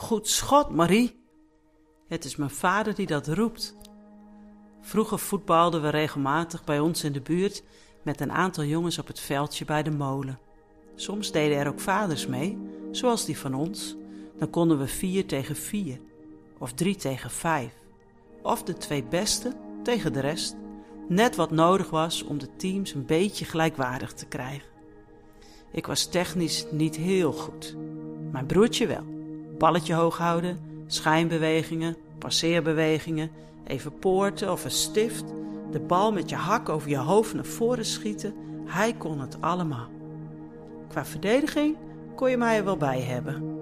Goed schot, Marie. Het is mijn vader die dat roept. Vroeger voetbalden we regelmatig bij ons in de buurt met een aantal jongens op het veldje bij de molen. Soms deden er ook vaders mee, zoals die van ons. Dan konden we vier tegen vier, of drie tegen vijf, of de twee beste tegen de rest. Net wat nodig was om de teams een beetje gelijkwaardig te krijgen. Ik was technisch niet heel goed. Mijn broertje wel. Balletje hoog houden, schijnbewegingen, passeerbewegingen, even poorten of een stift, de bal met je hak over je hoofd naar voren schieten. Hij kon het allemaal. Qua verdediging kon je mij er wel bij hebben.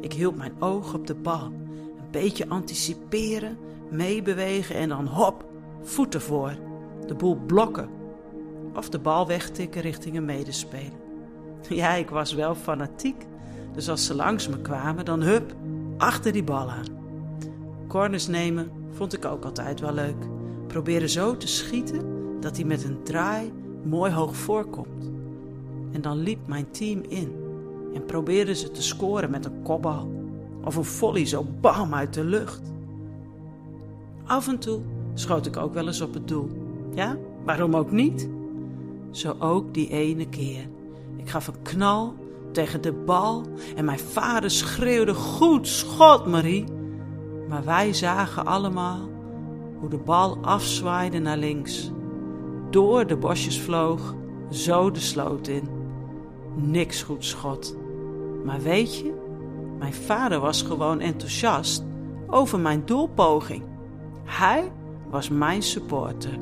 Ik hield mijn oog op de bal. Een beetje anticiperen, meebewegen en dan hop, voeten voor. De boel blokken. Of de bal wegtikken richting een medespeler. Ja, ik was wel fanatiek. Dus als ze langs me kwamen, dan hup, achter die bal aan. Corners nemen vond ik ook altijd wel leuk. Proberen zo te schieten dat hij met een draai mooi hoog voorkomt. En dan liep mijn team in en probeerden ze te scoren met een kopbal of een volley zo bam uit de lucht. Af en toe schoot ik ook wel eens op het doel. Ja, waarom ook niet? Zo ook die ene keer. Ik gaf een knal tegen de bal en mijn vader schreeuwde: Goed schot, Marie! Maar wij zagen allemaal hoe de bal afzwaaide naar links, door de bosjes vloog, zo de sloot in. Niks goed schot. Maar weet je, mijn vader was gewoon enthousiast over mijn doelpoging. Hij was mijn supporter.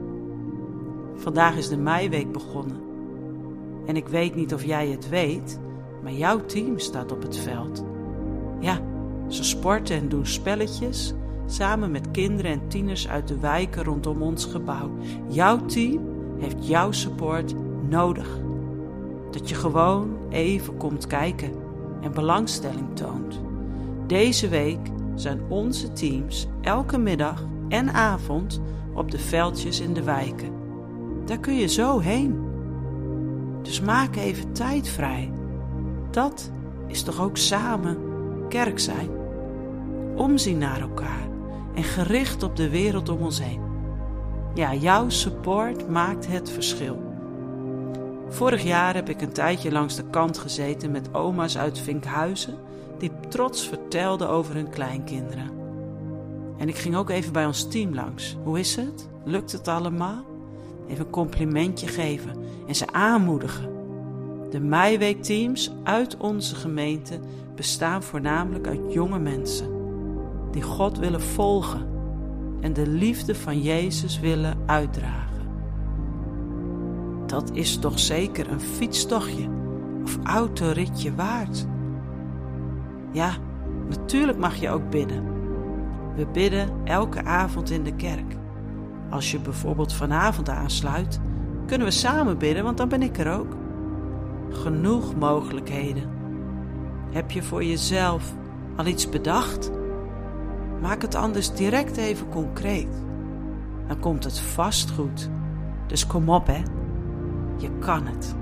Vandaag is de meiweek begonnen. En ik weet niet of jij het weet, maar jouw team staat op het veld. Ja, ze sporten en doen spelletjes samen met kinderen en tieners uit de wijken rondom ons gebouw. Jouw team heeft jouw support nodig. Dat je gewoon even komt kijken en belangstelling toont. Deze week zijn onze teams elke middag en avond op de veldjes in de wijken. Daar kun je zo heen. Dus maak even tijd vrij. Dat is toch ook samen kerk zijn? Omzien naar elkaar en gericht op de wereld om ons heen. Ja, jouw support maakt het verschil. Vorig jaar heb ik een tijdje langs de kant gezeten met oma's uit Vinkhuizen die trots vertelden over hun kleinkinderen. En ik ging ook even bij ons team langs. Hoe is het? Lukt het allemaal? Even een complimentje geven en ze aanmoedigen. De Meiweekteams uit onze gemeente bestaan voornamelijk uit jonge mensen die God willen volgen en de liefde van Jezus willen uitdragen. Dat is toch zeker een fietstochtje of autoritje waard. Ja, natuurlijk mag je ook bidden. We bidden elke avond in de kerk. Als je bijvoorbeeld vanavond aansluit, kunnen we samen bidden, want dan ben ik er ook. Genoeg mogelijkheden. Heb je voor jezelf al iets bedacht? Maak het anders direct even concreet. Dan komt het vast goed. Dus kom op hè. Je kan het.